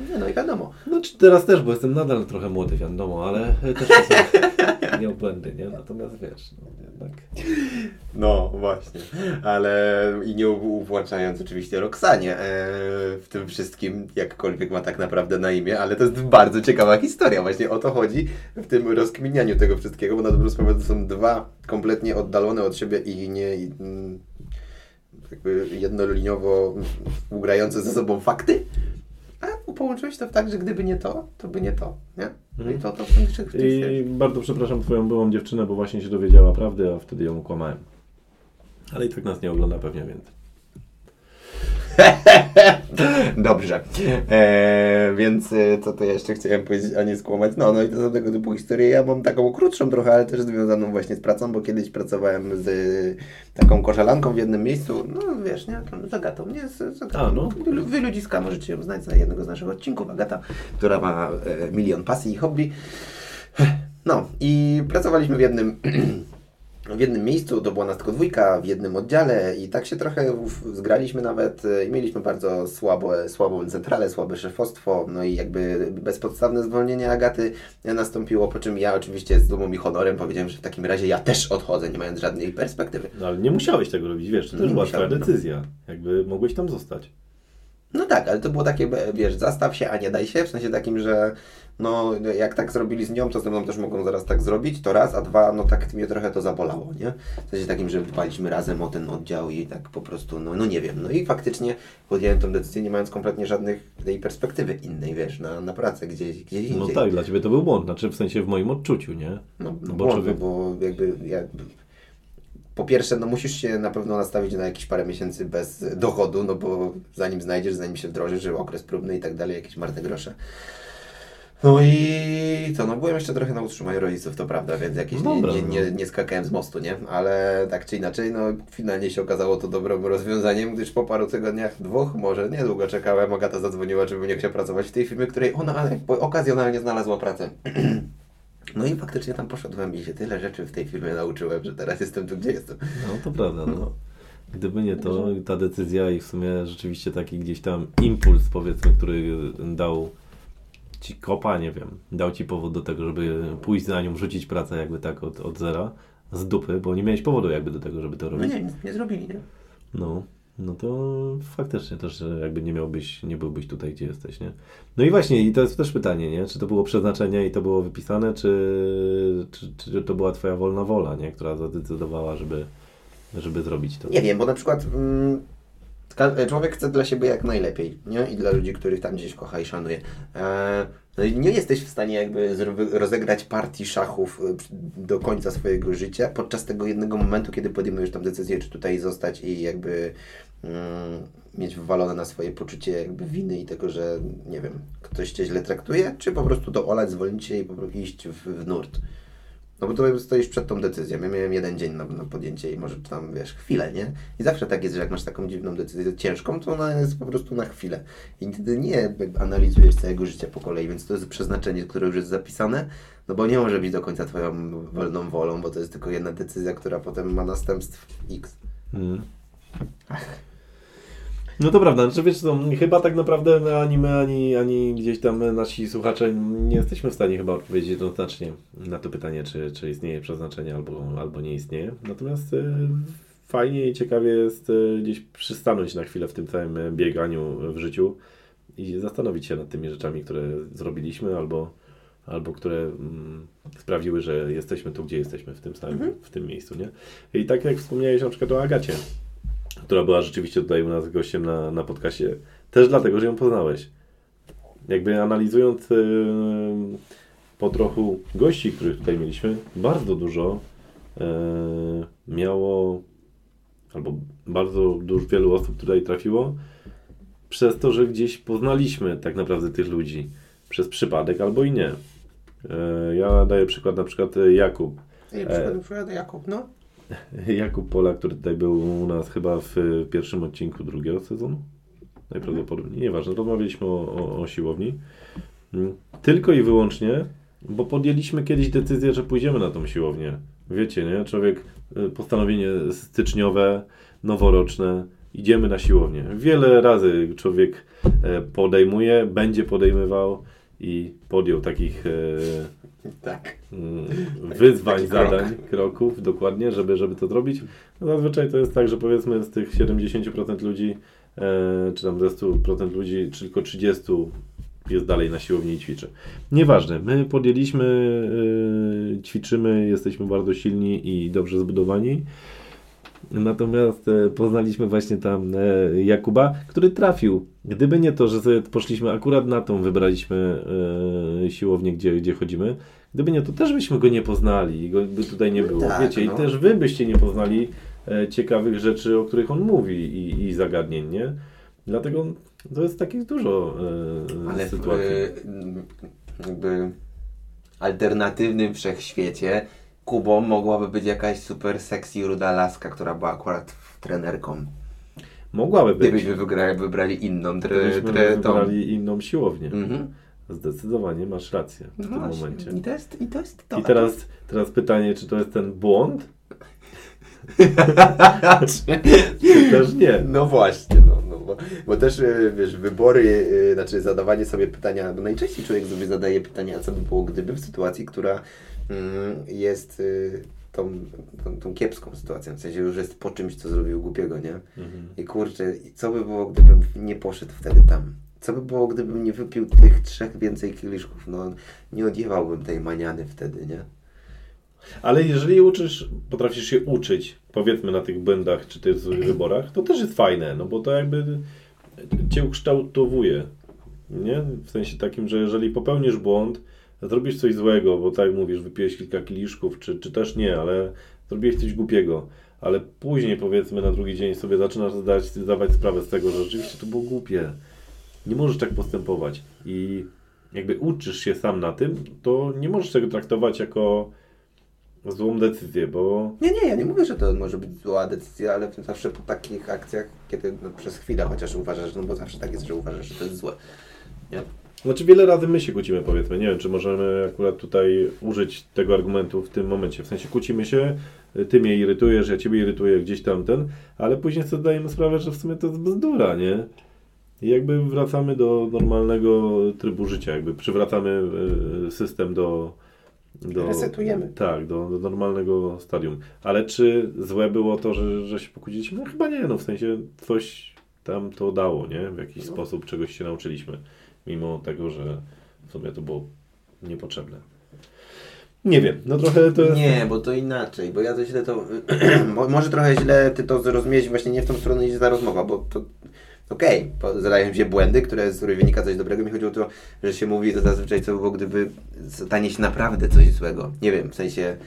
Nie, no i wiadomo. Znaczy teraz też, bo jestem nadal trochę młody, wiadomo, ale (laughs) też czasem miał (laughs) błędy, nie? Natomiast wiesz, no jednak... No właśnie, ale i nie u- włączając oczywiście Roxanie e, w tym wszystkim, jakkolwiek ma tak naprawdę na imię, ale to jest bardzo ciekawa historia, właśnie o to chodzi w tym rozkminianiu tego wszystkiego, bo na dobrą sprawę to są dwa kompletnie oddalone od siebie i nie i, mm, jakby jednoliniowo ugrające ze sobą fakty, a połączyłeś to tak, że gdyby nie to, to by nie to, nie? No i to, to w I bardzo przepraszam twoją byłą dziewczynę, bo właśnie się dowiedziała prawdy, a wtedy ją kłamałem. Ale i tak nas nie ogląda pewnie, więc... (laughs) Dobrze. E, więc e, co to jeszcze chciałem powiedzieć, a nie skłamać. No, no i to są tego typu historie. Ja mam taką krótszą trochę, ale też związaną właśnie z pracą, bo kiedyś pracowałem z e, taką koszelanką w jednym miejscu. No wiesz, nie? Tam Z Agatą, nie? Z, z Agatą. A, no. Wy, wy ludziska możecie ją znać z jednego z naszych odcinków. Agata, która ma e, milion pasji i hobby. No i pracowaliśmy w jednym (clears throat) w jednym miejscu, to była nas tylko dwójka, w jednym oddziale i tak się trochę zgraliśmy nawet e, i mieliśmy bardzo słabo, słabą centralę, słabe szefostwo, no i jakby bezpodstawne zwolnienie Agaty nastąpiło, po czym ja oczywiście z dumą i honorem powiedziałem, że w takim razie ja też odchodzę, nie mając żadnej perspektywy. No ale nie musiałeś tego robić, wiesz, to Nie też była twoja no. decyzja. Jakby mogłeś tam zostać. No tak, ale to było takie, wiesz, zastaw się, a nie daj się, w sensie takim, że no jak tak zrobili z nią, to ze mną też mogą zaraz tak zrobić, to raz, a dwa, no tak mnie trochę to zabolało, nie? W sensie takim, że dbaliśmy razem o ten oddział i tak po prostu, no, no nie wiem, no i faktycznie podjąłem tę decyzję, nie mając kompletnie żadnych tej perspektywy innej, wiesz, na, na pracę gdzieś, gdzieś indziej. No tak, dla ciebie to był błąd, znaczy w sensie w moim odczuciu, nie? No, no bo bo, człowiek- bo jakby ja, po pierwsze, no musisz się na pewno nastawić na jakieś parę miesięcy bez dochodu, no bo zanim znajdziesz, zanim się wdrożysz, że okres próbny i tak dalej, jakieś marte grosze. No i co, no byłem jeszcze trochę na utrzymaniu rodziców, to prawda, więc jakieś nie, Dobra, nie, no. nie, nie skakałem z mostu, nie? Ale tak czy inaczej, no finalnie się okazało to dobrym rozwiązaniem, gdyż po paru tygodniach, dwóch może, niedługo czekałem, Agata zadzwoniła, żeby nie chciał pracować w tej firmie, której ona ale okazjonalnie znalazła pracę. (clears throat) No i faktycznie tam poszedłem i się tyle rzeczy w tej firmie nauczyłem, że teraz jestem tu, gdzie jestem. No to prawda, no. Gdyby nie to, ta decyzja i w sumie rzeczywiście taki gdzieś tam impuls, powiedzmy, który dał ci kopa, nie wiem, dał ci powód do tego, żeby pójść za nią, rzucić pracę jakby tak od, od zera, z dupy, bo nie miałeś powodu jakby do tego, żeby to No robić. nie, nic nie zrobili, nie? No, no to faktycznie też jakby nie miałbyś, nie byłbyś tutaj, gdzie jesteś, nie? No i właśnie, i to jest też pytanie, nie? Czy to było przeznaczenie i to było wypisane, czy, czy, czy to była twoja wolna wola, nie? Która zadecydowała, żeby, żeby zrobić to. Nie wiem, bo na przykład mm, człowiek chce dla siebie jak najlepiej, nie? I dla ludzi, których tam gdzieś kocha i szanuje. E, no nie jesteś w stanie jakby rozegrać partii szachów przy- do końca swojego życia podczas tego jednego momentu, kiedy podejmujesz tam decyzję, czy tutaj zostać i jakby mm, mieć wywalone na swoje poczucie jakby winy i tego, że nie wiem, ktoś cię źle traktuje, czy po prostu to olać, zwolnić się i po prostu iść w, w nurt. No bo to stoisz przed tą decyzją. Ja miałem jeden dzień na, na podjęcie i może tam, wiesz, chwilę, nie? I zawsze tak jest, że jak masz taką dziwną decyzję ciężką, to ona jest po prostu na chwilę. I wtedy nie analizujesz całego życia po kolei, więc to jest przeznaczenie, które już jest zapisane, no bo nie może być do końca twoją wolną wolą, bo to jest tylko jedna decyzja, która potem ma następstw X. Mm. No to prawda, znaczy wiesz co, chyba tak naprawdę ani my, ani, ani gdzieś tam nasi słuchacze nie jesteśmy w stanie chyba odpowiedzieć jednoznacznie na to pytanie, czy, czy istnieje przeznaczenie albo, albo nie istnieje. Natomiast e, fajnie i ciekawie jest e, gdzieś przystanąć na chwilę w tym całym e, bieganiu w życiu i zastanowić się nad tymi rzeczami, które zrobiliśmy albo, albo które mm, sprawiły, że jesteśmy tu, gdzie jesteśmy w tym samym, w tym miejscu, nie? I tak jak wspomniałeś na przykład o Agacie, która była rzeczywiście tutaj u nas gościem na, na podcaście, też dlatego, że ją poznałeś. Jakby analizując yy, po trochu gości, których tutaj mieliśmy, bardzo dużo yy, miało, albo bardzo dużo wielu osób tutaj trafiło, przez to, że gdzieś poznaliśmy tak naprawdę tych ludzi. Przez przypadek albo i nie. Yy, ja daję przykład na przykład Jakub. Ja E. przykład, przykład Jakub, no. (laughs) Jakub Pola, który tutaj był u nas chyba w pierwszym odcinku drugiego sezonu. Najprawdopodobniej, nieważne, rozmawialiśmy o, o, o siłowni. Mm. Tylko i wyłącznie, bo podjęliśmy kiedyś decyzję, że pójdziemy na tą siłownię. Wiecie, nie? Człowiek, y, postanowienie styczniowe, noworoczne, idziemy na siłownię. Wiele razy człowiek e, podejmuje, będzie podejmował i podjął takich e, (laughs) Tak. mm, wyzwań, taki krok. zadań, kroków, dokładnie, żeby, żeby to zrobić. No zazwyczaj to jest tak, że powiedzmy z tych 70% ludzi, e, czy tam ze 100% ludzi, tylko 30 jest dalej na siłowni i ćwiczy. Nieważne, my podjęliśmy, e, ćwiczymy, jesteśmy bardzo silni i dobrze zbudowani. Natomiast e, poznaliśmy właśnie tam e, Jakuba, który trafił. Gdyby nie to, że sobie poszliśmy akurat na tą, wybraliśmy e, siłownię, gdzie, gdzie chodzimy, gdyby nie to, też byśmy go nie poznali i go by tutaj nie No było. tak, Wiecie, no. i też wy byście nie poznali ciekawych rzeczy, o których on mówi i, i zagadnień, nie? Dlatego to jest takich dużo e, Ale w sytuacji. y, jakby alternatywnym wszechświecie Kubą mogłaby być jakaś super sexy ruda laska, która była akurat trenerką. Mogłaby być. Gdybyśmy wygrali, wybrali inną tre, tre, wybrali inną siłownię. Mhm. Zdecydowanie masz rację w No tym właśnie. momencie. I to jest, i to jest to. I teraz, teraz pytanie, czy to jest ten błąd? (laughs) Czy też nie? No właśnie, no, no bo, bo też y, wiesz, wybory, y, znaczy zadawanie sobie pytania, bo najczęściej człowiek sobie zadaje pytania, a co by było gdyby w sytuacji, która jest y, tą, tą, tą kiepską sytuacją, w sensie już jest po czymś, co zrobił głupiego, nie? Mhm. I kurczę, co by było, gdybym nie poszedł wtedy tam? Co by było, gdybym nie wypił tych trzech więcej kieliszków? No, nie odjewałbym tej maniany wtedy, nie? Ale jeżeli uczysz, potrafisz się uczyć, powiedzmy na tych błędach czy tych złych (clears throat) wyborach, to też jest fajne, no bo to jakby cię ukształtowuje, nie? W sensie takim, że jeżeli popełnisz błąd, zrobisz coś złego, bo tak mówisz, wypiłeś kilka kieliszków, czy, czy też nie, ale zrobiłeś coś głupiego, ale później powiedzmy na drugi dzień sobie zaczynasz zdać, zdawać sprawę z tego, że rzeczywiście to było głupie. Nie możesz tak postępować. I jakby uczysz się sam na tym, to nie możesz tego traktować jako złą decyzję, bo Nie, nie, ja nie mówię, że to może być zła decyzja, ale zawsze po takich akcjach, kiedy no, przez chwilę chociaż uważasz, no bo zawsze tak jest, że uważasz, że to jest złe. Nie? Znaczy wiele razy my się kłócimy powiedzmy, nie wiem czy możemy akurat tutaj użyć tego argumentu w tym momencie, w sensie kłócimy się, ty mnie irytujesz, ja ciebie irytuję gdzieś tamten, ale później sobie zdajemy sprawę, że w sumie to jest bzdura, nie? I jakby wracamy do normalnego trybu życia, jakby przywracamy e, system do... do Resetujemy. Tak, do, do normalnego stadium. Ale czy złe było to, że, że się pokłóciliśmy? No chyba nie, no w sensie coś tam to dało, nie? W jakiś No. sposób czegoś się nauczyliśmy mimo tego, że w sumie to było niepotrzebne. Nie wiem, no trochę to. Nie, bo to inaczej, bo ja to źle to... (clears throat) mo- może trochę źle ty to zrozumiałeś, właśnie nie w tą stronę idzie ta rozmowa, bo to... Okej, okay, zadają się błędy, które, z których wynika coś dobrego. Mi chodziło o to, że się mówi to zazwyczaj, co było, gdyby stanie się naprawdę coś złego. Nie wiem, w sensie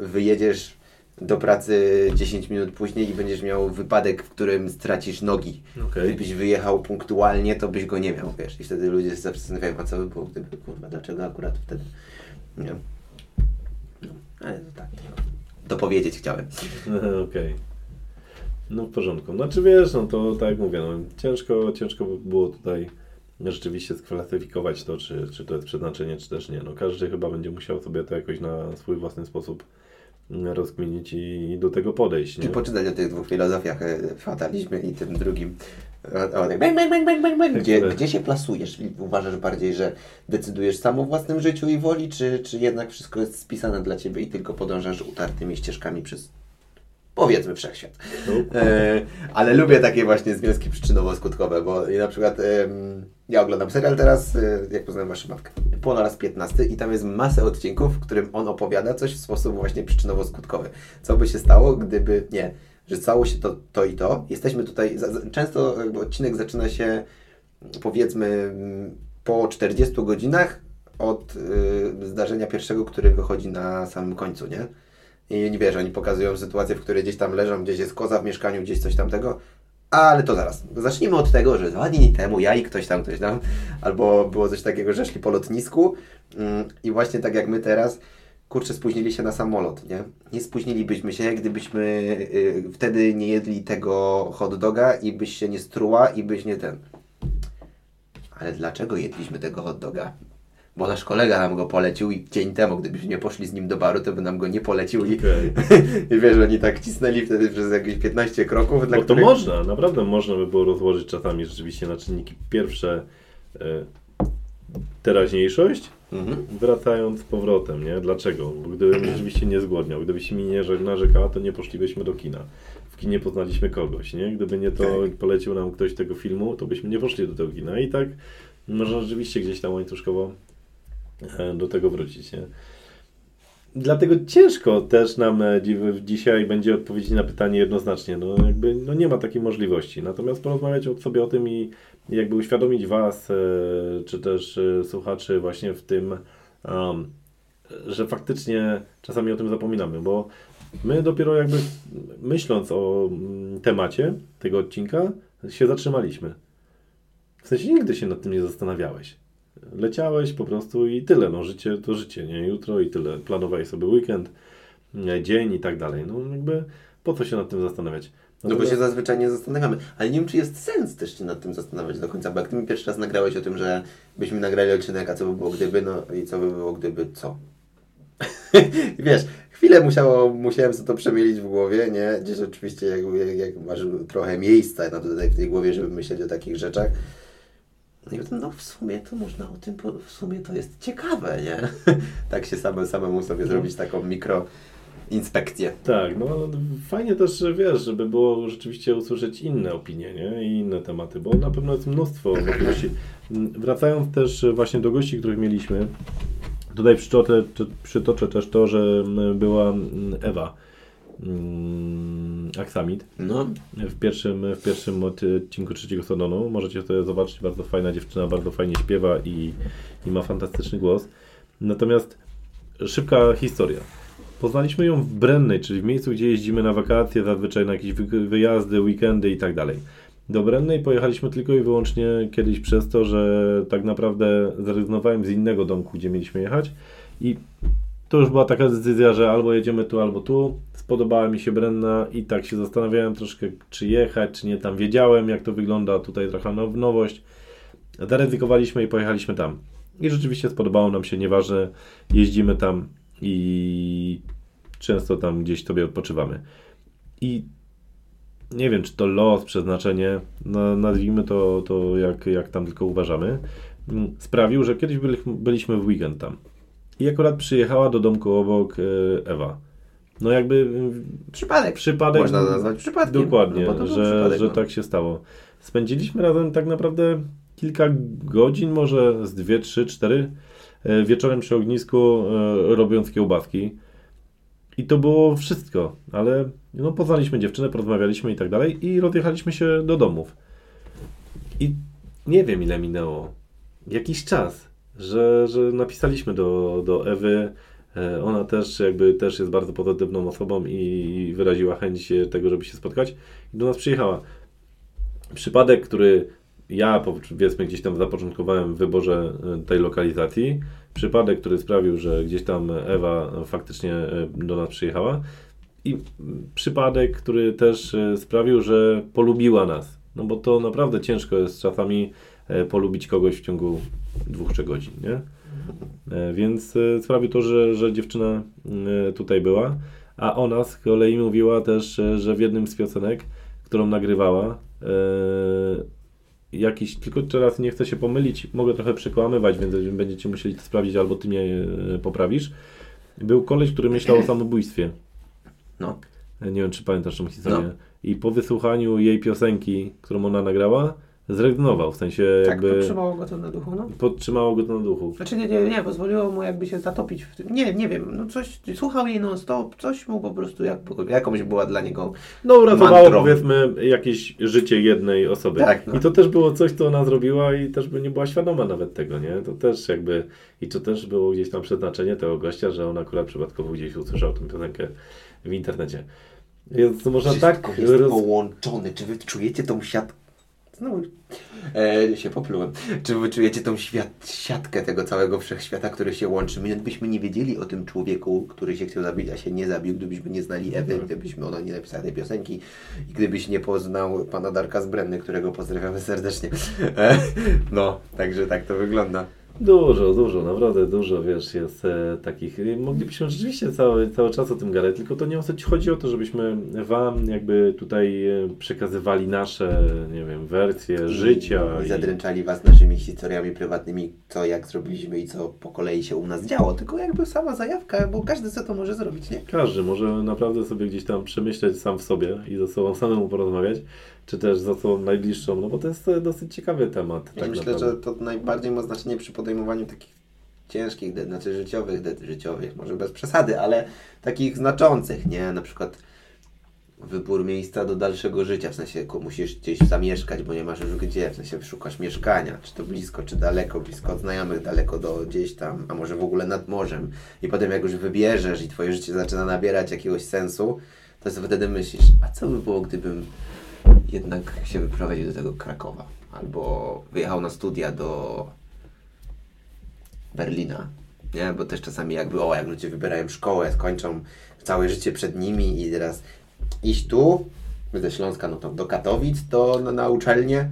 wyjedziesz do pracy 10 minut później i będziesz miał wypadek, w którym stracisz nogi. Okej. Gdybyś wyjechał punktualnie, to byś go nie miał, wiesz. I wtedy ludzie się zastanawiają, a co by było, gdyby, kurwa, dlaczego akurat wtedy? Nie. No, ale to tak. Dopowiedzieć chciałem. (laughs) Okej. No w porządku. Znaczy wiesz, no to tak jak mówię, no, ciężko, ciężko by było tutaj rzeczywiście sklasyfikować to, czy, czy to jest przeznaczenie, czy też nie. No każdy chyba będzie musiał sobie to jakoś na swój własny sposób rozkminić i, i do tego podejść, nie? Czy poczytać o tych dwóch filozofiach, e, fatalizmie i tym drugim. O, o, tak, bang, bang, bang, bang, bang, bang. Gdzie, Które? gdzie się plasujesz? Uważasz bardziej, że decydujesz sam o własnym życiu i woli, czy, czy jednak wszystko jest spisane dla Ciebie i tylko podążasz utartymi ścieżkami przez, powiedzmy, wszechświat? E, ale lubię takie właśnie związki przyczynowo-skutkowe, bo na przykład em, ja oglądam serial teraz, e, jak poznałem waszą matkę, po raz 15 i tam jest masę odcinków, w którym on opowiada coś w sposób właśnie przyczynowo-skutkowy. Co by się stało, gdyby, nie, że stało się to, to i to. Jesteśmy tutaj, za, za, często odcinek zaczyna się powiedzmy po 40 godzinach od y, zdarzenia pierwszego, który wychodzi na samym końcu, nie? I wiesz, oni pokazują sytuację, w której gdzieś tam leżą, gdzieś jest koza w mieszkaniu, gdzieś coś tamtego. Ale to zaraz. Zacznijmy od tego, że dwa dni temu ja i ktoś tam, ktoś tam, (laughs) albo było coś takiego, że szli po lotnisku mm, i właśnie tak jak my teraz, kurczę, spóźnili się na samolot, nie? Nie spóźnilibyśmy się, gdybyśmy y, wtedy nie jedli tego hot doga i byś się nie struła i byś nie ten. Ale dlaczego jedliśmy tego hot doga? Bo nasz kolega nam go polecił i dzień temu, gdybyśmy nie poszli z nim do baru, to by nam go nie polecił i, Okej. (laughs) i wiesz, oni tak cisnęli wtedy przez jakieś 15 kroków. Bo to których- można, naprawdę można by było rozłożyć czasami rzeczywiście na czynniki pierwsze e, teraźniejszość, Mhm. wracając z powrotem, nie? Dlaczego? Bo gdybym rzeczywiście nie zgłodniał, gdybyś mi nie narzekała, to nie poszlibyśmy do kina. W kinie poznaliśmy kogoś, nie? Gdyby nie to Tak. polecił nam ktoś tego filmu, to byśmy nie poszli do tego kina i tak można rzeczywiście gdzieś tam łańcuszkowo do tego wrócić, nie? Dlatego ciężko też nam e, dzi- dzisiaj będzie odpowiedzieć na pytanie jednoznacznie. No jakby no nie ma takiej możliwości. Natomiast porozmawiać sobie o tym i jakby uświadomić Was, e, czy też e, słuchaczy właśnie w tym, um, że faktycznie czasami o tym zapominamy, bo my dopiero jakby myśląc o mm, temacie tego odcinka się zatrzymaliśmy. W sensie nigdy się nad tym nie zastanawiałeś. Leciałeś po prostu i tyle. No życie to życie, nie? Jutro i tyle. Planowałeś sobie weekend, e, dzień i tak dalej. No jakby po co się nad tym zastanawiać? No bo się zazwyczaj nie zastanawiamy. Ale nie wiem, czy jest sens też się nad tym zastanawiać do końca, bo jak ty mi pierwszy raz nagrałeś o tym, że byśmy nagrali odcinek, a co by było gdyby, no i co by było gdyby co? (laughs) Wiesz, chwilę musiało, musiałem sobie to przemielić w głowie, nie? Gdzieś oczywiście jak, jak, masz trochę miejsca na w tej głowie, żeby myśleć o takich rzeczach. No i potem, no w sumie to można o tym, w sumie to jest ciekawe, nie? (laughs) tak się same, samemu sobie zrobić taką mikro inspekcję. Tak, no fajnie też, że wiesz, żeby było rzeczywiście usłyszeć inne opinie, nie? I inne tematy, bo na pewno jest mnóstwo możliwości. Wracając też właśnie do gości, których mieliśmy, tutaj przytoczę, przytoczę też to, że była Ewa mm, Aksamit No, w pierwszym, w pierwszym odcinku trzeciego sezonu. Możecie sobie zobaczyć, bardzo fajna dziewczyna, bardzo fajnie śpiewa i, i ma fantastyczny głos. Natomiast szybka historia. Poznaliśmy ją w Brennej, czyli w miejscu, gdzie jeździmy na wakacje, zazwyczaj na jakieś wy- wyjazdy, weekendy i tak dalej. do Brennej pojechaliśmy tylko i wyłącznie kiedyś przez to, że tak naprawdę zrezygnowałem z innego domku, gdzie mieliśmy jechać i to już była taka decyzja, że albo jedziemy tu, albo tu. Spodobała mi się Brenna i tak się zastanawiałem troszkę, czy jechać, czy nie. Tam wiedziałem, jak to wygląda. Tutaj trochę now nowość. Zaryzykowaliśmy i pojechaliśmy tam. I rzeczywiście spodobało nam się, nieważne, jeździmy tam i często tam gdzieś sobie odpoczywamy. I nie wiem, czy to los, przeznaczenie, no, nazwijmy to, to jak, jak tam tylko uważamy, mm, sprawił, że kiedyś byli, byliśmy w weekend tam. I akurat przyjechała do domku obok e, Ewa. No jakby Przypadek. przypadek. Można nazwać przypadkiem. Dokładnie, No że, przypadek, że no. tak się stało. Spędziliśmy razem tak naprawdę kilka godzin, może z dwie, trzy, cztery, e, wieczorem przy ognisku, e, robiąc kiełbaski. I to było wszystko, ale no, poznaliśmy dziewczynę, porozmawialiśmy i tak dalej i rozjechaliśmy się do domów. I nie wiem ile minęło. Jakiś czas, że, że napisaliśmy do, do Ewy. E, Ona też jakby też jest bardzo pozytywną osobą i wyraziła chęć tego, żeby się spotkać i do nas przyjechała. Przypadek, który ja powiedzmy gdzieś tam zapoczątkowałem w wyborze e, tej lokalizacji, przypadek, który sprawił, że gdzieś tam Ewa faktycznie e, do nas przyjechała i przypadek, który też sprawił, że polubiła nas. No bo to naprawdę ciężko jest czasami polubić kogoś w ciągu dwóch, trzech godzin, nie? E, Więc e, sprawił to, że, że dziewczyna e, tutaj była, a ona z kolei mówiła też, że w jednym z piosenek, którą nagrywała, jakiś, tylko teraz nie chcę się pomylić, mogę trochę przekłamywać, więc będziecie musieli to sprawdzić, albo ty mnie poprawisz. Był koleś, który myślał o samobójstwie. No. Nie wiem, czy pamiętasz tą historię. No. I po wysłuchaniu jej piosenki, którą ona nagrała, zrezygnował, w sensie Tak, jakby podtrzymało go to na duchu, no. podtrzymało go to na duchu. Znaczy nie, nie, nie, pozwoliło mu jakby się zatopić w tym. Nie, nie wiem, no coś, słuchał jej non stop, coś mu po prostu jak, Jakąś była dla niego No uratowało Mantrą. powiedzmy jakieś życie jednej osoby. Tak, no. I to też było coś, co ona zrobiła i też by nie była świadoma nawet tego, nie? To też jakby, i to też było gdzieś tam przeznaczenie tego gościa, że on akurat przypadkowo gdzieś usłyszał tę piosenkę w internecie. Więc można Wszystko tak jest roz... połączone. Czy wy czujecie tą siatkę? Znowu, E, się poplułem. Czy wy czujecie tą świat, siatkę tego całego wszechświata, który się łączy? My gdybyśmy nie wiedzieli o tym człowieku, który się chciał zabić, a się nie zabił, gdybyśmy nie znali Ewy, Mhm. gdybyśmy ona nie napisała tej piosenki i gdybyś nie poznał pana Darka z Brenny, którego pozdrawiamy serdecznie. E, no, także tak to wygląda. Dużo, dużo, naprawdę dużo, wiesz, jest e, takich. Moglibyśmy rzeczywiście cały, cały czas o tym gadać, tylko to nie o co ci chodzi o to, żebyśmy wam jakby tutaj e, przekazywali nasze, nie wiem, wersje życia. I i- zadręczali was naszymi historiami prywatnymi, co jak zrobiliśmy i co po kolei się u nas działo. Tylko jakby sama zajawka, bo każdy co to może zrobić, nie? Każdy może naprawdę sobie gdzieś tam przemyśleć sam w sobie i ze sobą samemu porozmawiać, czy też z osobą najbliższą, no bo to jest e, dosyć ciekawy temat. Ja tak myślę, naprawdę. że to najbardziej ma znaczenie przy podejmowaniu takich ciężkich, de- znaczy życiowych, de- życiowych, może bez przesady, ale takich znaczących, nie? Na przykład wybór miejsca do dalszego życia, w sensie musisz gdzieś zamieszkać, bo nie masz już gdzie, w sensie szukasz mieszkania, czy to blisko, czy daleko, blisko od znajomych, daleko do gdzieś tam, a może w ogóle nad morzem. I potem jak już wybierzesz i twoje życie zaczyna nabierać jakiegoś sensu, to wtedy myślisz, a co by było, gdybym jednak się wyprowadził do tego Krakowa, albo wyjechał na studia do Berlina, nie? Bo też czasami jakby, o, jak ludzie wybierają szkołę, skończą całe życie przed nimi i teraz iść tu, ze Śląska, no to do Katowic, to na, na uczelnię,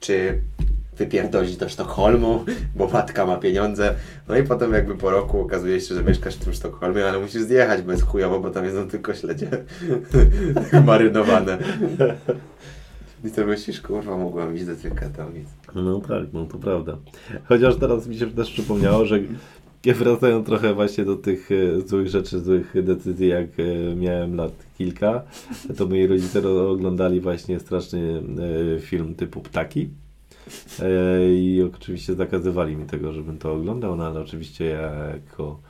czy wypierdolić do Sztokholmu, bo matka ma pieniądze. No i potem jakby po roku okazuje się, że mieszkasz w tym Sztokholmie, ale musisz zjechać, jest chujowo, bo tam jedzą tylko śledzie (laughs) marynowane. I to myślisz, kurwa, mogłam iść do tych Katowic. No tak, no to prawda. Chociaż teraz mi się też przypomniało, że wracając trochę właśnie do tych e, złych rzeczy, złych decyzji, jak e, miałem lat kilka, to moi rodzice ro- oglądali właśnie straszny e, film typu Ptaki. I oczywiście zakazywali mi tego, żebym to oglądał, no ale oczywiście ja jako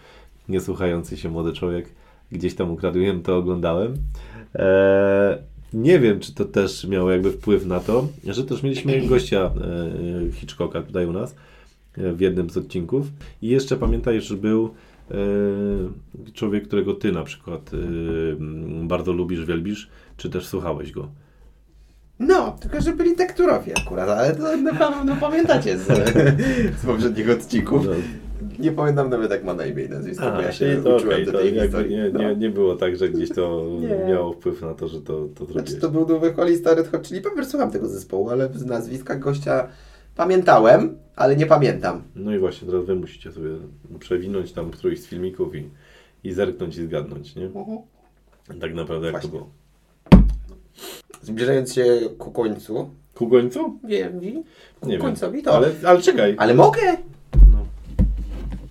niesłuchający się młody człowiek gdzieś tam ukradłem, to oglądałem. Nie wiem, czy to też miało jakby wpływ na to, że też mieliśmy (clears throat) gościa e, Hitchcocka tutaj u nas e, w jednym z odcinków. I jeszcze pamiętaj, że był e, człowiek, którego ty na przykład bardzo lubisz, wielbisz, czy też słuchałeś go. No, tylko że byli tekturowi akurat, ale to na pewno pamiętacie z, (laughs) z poprzednich odcinków. No. Nie pamiętam nawet jak ma na imię i nazwisko, bo ja czyli się to uczyłem to tej jakby historii. nie, No. nie, nie było tak, że gdzieś to (laughs) Nie. miało wpływ na to, że to, to zrobiłeś. Znaczy to był nowy wokalista Red Hot Chili Peppers, słucham tego zespołu, ale z nazwiska gościa pamiętałem, ale nie pamiętam. No i właśnie, teraz wy musicie sobie przewinąć tam któryś z filmików i, i zerknąć i zgadnąć, nie? Tak naprawdę jak Właśnie. to było. Zbliżając się ku końcu, Ku końcu? Wiem, wi? Nie wiem. końcowi to. Ale, ale czekaj. ale mogę?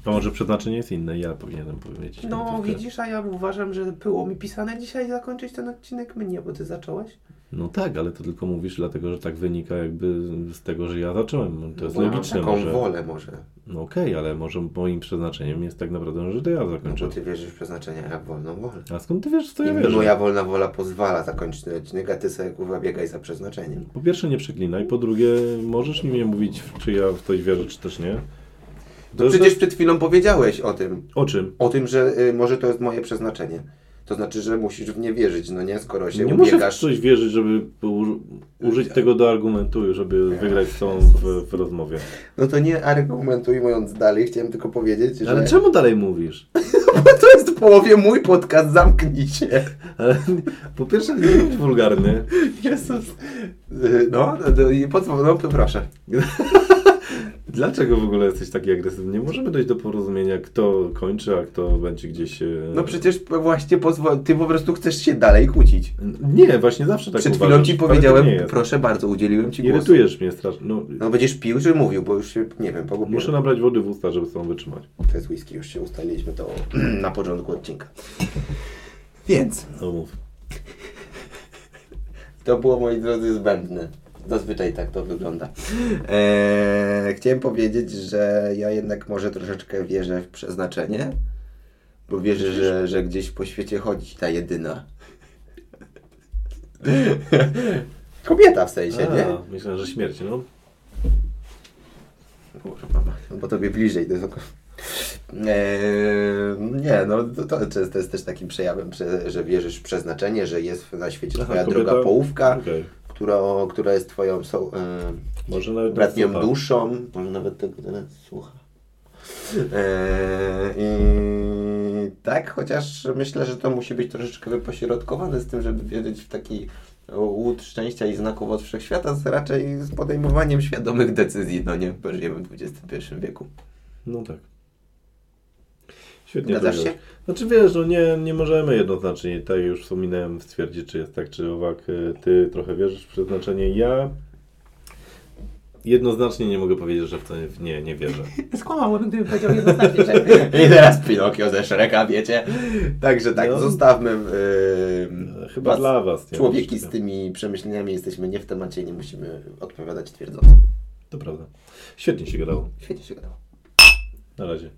To może przeznaczenie jest inne ja powinienem powiedzieć. No widzisz, a ja uważam, że było mi pisane dzisiaj zakończyć ten odcinek mnie, bo ty zacząłeś. No tak, ale to tylko mówisz dlatego, że tak wynika jakby z tego, że ja zacząłem. To jest No, logiczne Taką może. wolę może. No okej, ale może moim przeznaczeniem jest tak naprawdę, że to ja No bo zakończę. ty wierzysz w przeznaczenia jak wolną wolę. A skąd ty wiesz, co ja wierzę? moja wolna wola pozwala zakończyć ten odcinek, a ty sobie kurwa biegaj za przeznaczeniem. Po pierwsze nie przeklinaj, po drugie możesz mi nie mówić, czy ja w coś wierzę, czy też nie. To przecież przed chwilą powiedziałeś o tym. O czym? O tym, że y, może to jest moje przeznaczenie. To znaczy, że musisz w nie wierzyć, no nie? Skoro się Nie muszę w ubiegasz. coś wierzyć, żeby u- użyć tego do argumentu, żeby wygrać z tą w, w rozmowie. No to nie argumentuj mówiąc dalej, chciałem tylko powiedzieć, że Ale czemu dalej mówisz? (laughs) to jest w połowie mój podcast, zamknij się. Ale, po pierwsze nie bądź wulgarny. Jezus. Y, No, no, no, i pozwól, no to proszę. Dlaczego w ogóle jesteś taki agresywny? Nie możemy dojść do porozumienia, kto kończy, a kto będzie gdzieś... e, No przecież właśnie pozwól, ty po prostu chcesz się dalej kłócić. Nie, właśnie zawsze tak Przed uważasz, chwilą ci powiedziałem, proszę bardzo, udzieliłem ci głosu. Irytujesz mnie strasznie. No, No będziesz pił czy mówił, bo już się, nie wiem, pogubiłem. muszę nabrać wody w usta, żeby z tą wytrzymać. To jest whisky, już się ustaliliśmy to (clears throat) na początku odcinka. Więc No mów. to było, moi drodzy, zbędne. Zazwyczaj tak to wygląda. Eee, chciałem powiedzieć, że ja jednak może troszeczkę wierzę w przeznaczenie, bo wierzę, że, że gdzieś po świecie chodzi ta jedyna. Kobieta w sensie, nie? A, myślę, że śmierć, no. Kurwa, mama, no bo tobie bliżej. To jest... Eee, nie, no to, to, to jest też takim przejawem, że, że wierzysz w przeznaczenie, że jest na świecie Aha, twoja kobieta? druga połówka, Okej. Która, która jest twoją są, e, Może nawet bratnią słucha. duszą, może nawet tego teraz słucha. Eee, I tak, chociaż myślę, że to musi być troszeczkę wypośrodkowane z tym, żeby wierzyć w taki łód szczęścia i znaków od wszechświata, z raczej z podejmowaniem świadomych decyzji, no nie, bo żyjemy w XXI wieku. No tak. Świetnie Zgadzasz się? Znaczy wiesz, no nie, nie możemy jednoznacznie, tak już wspominałem, stwierdzić, czy jest tak, czy owak. Y, Ty trochę wierzysz w przeznaczenie. Ja jednoznacznie nie mogę powiedzieć, że w to nie, nie wierzę. (laughs) Skłamałbym, gdybym powiedział jednoznacznie, że... (laughs) I teraz Pinokio ze Szreka, wiecie? Także tak, No. zostawmy yy, Chyba was, dla was. nie człowieki z tymi przemyśleniami, jesteśmy nie w temacie i nie musimy odpowiadać twierdząco. To prawda. Świetnie się gadało. Świetnie się gadało. Na razie.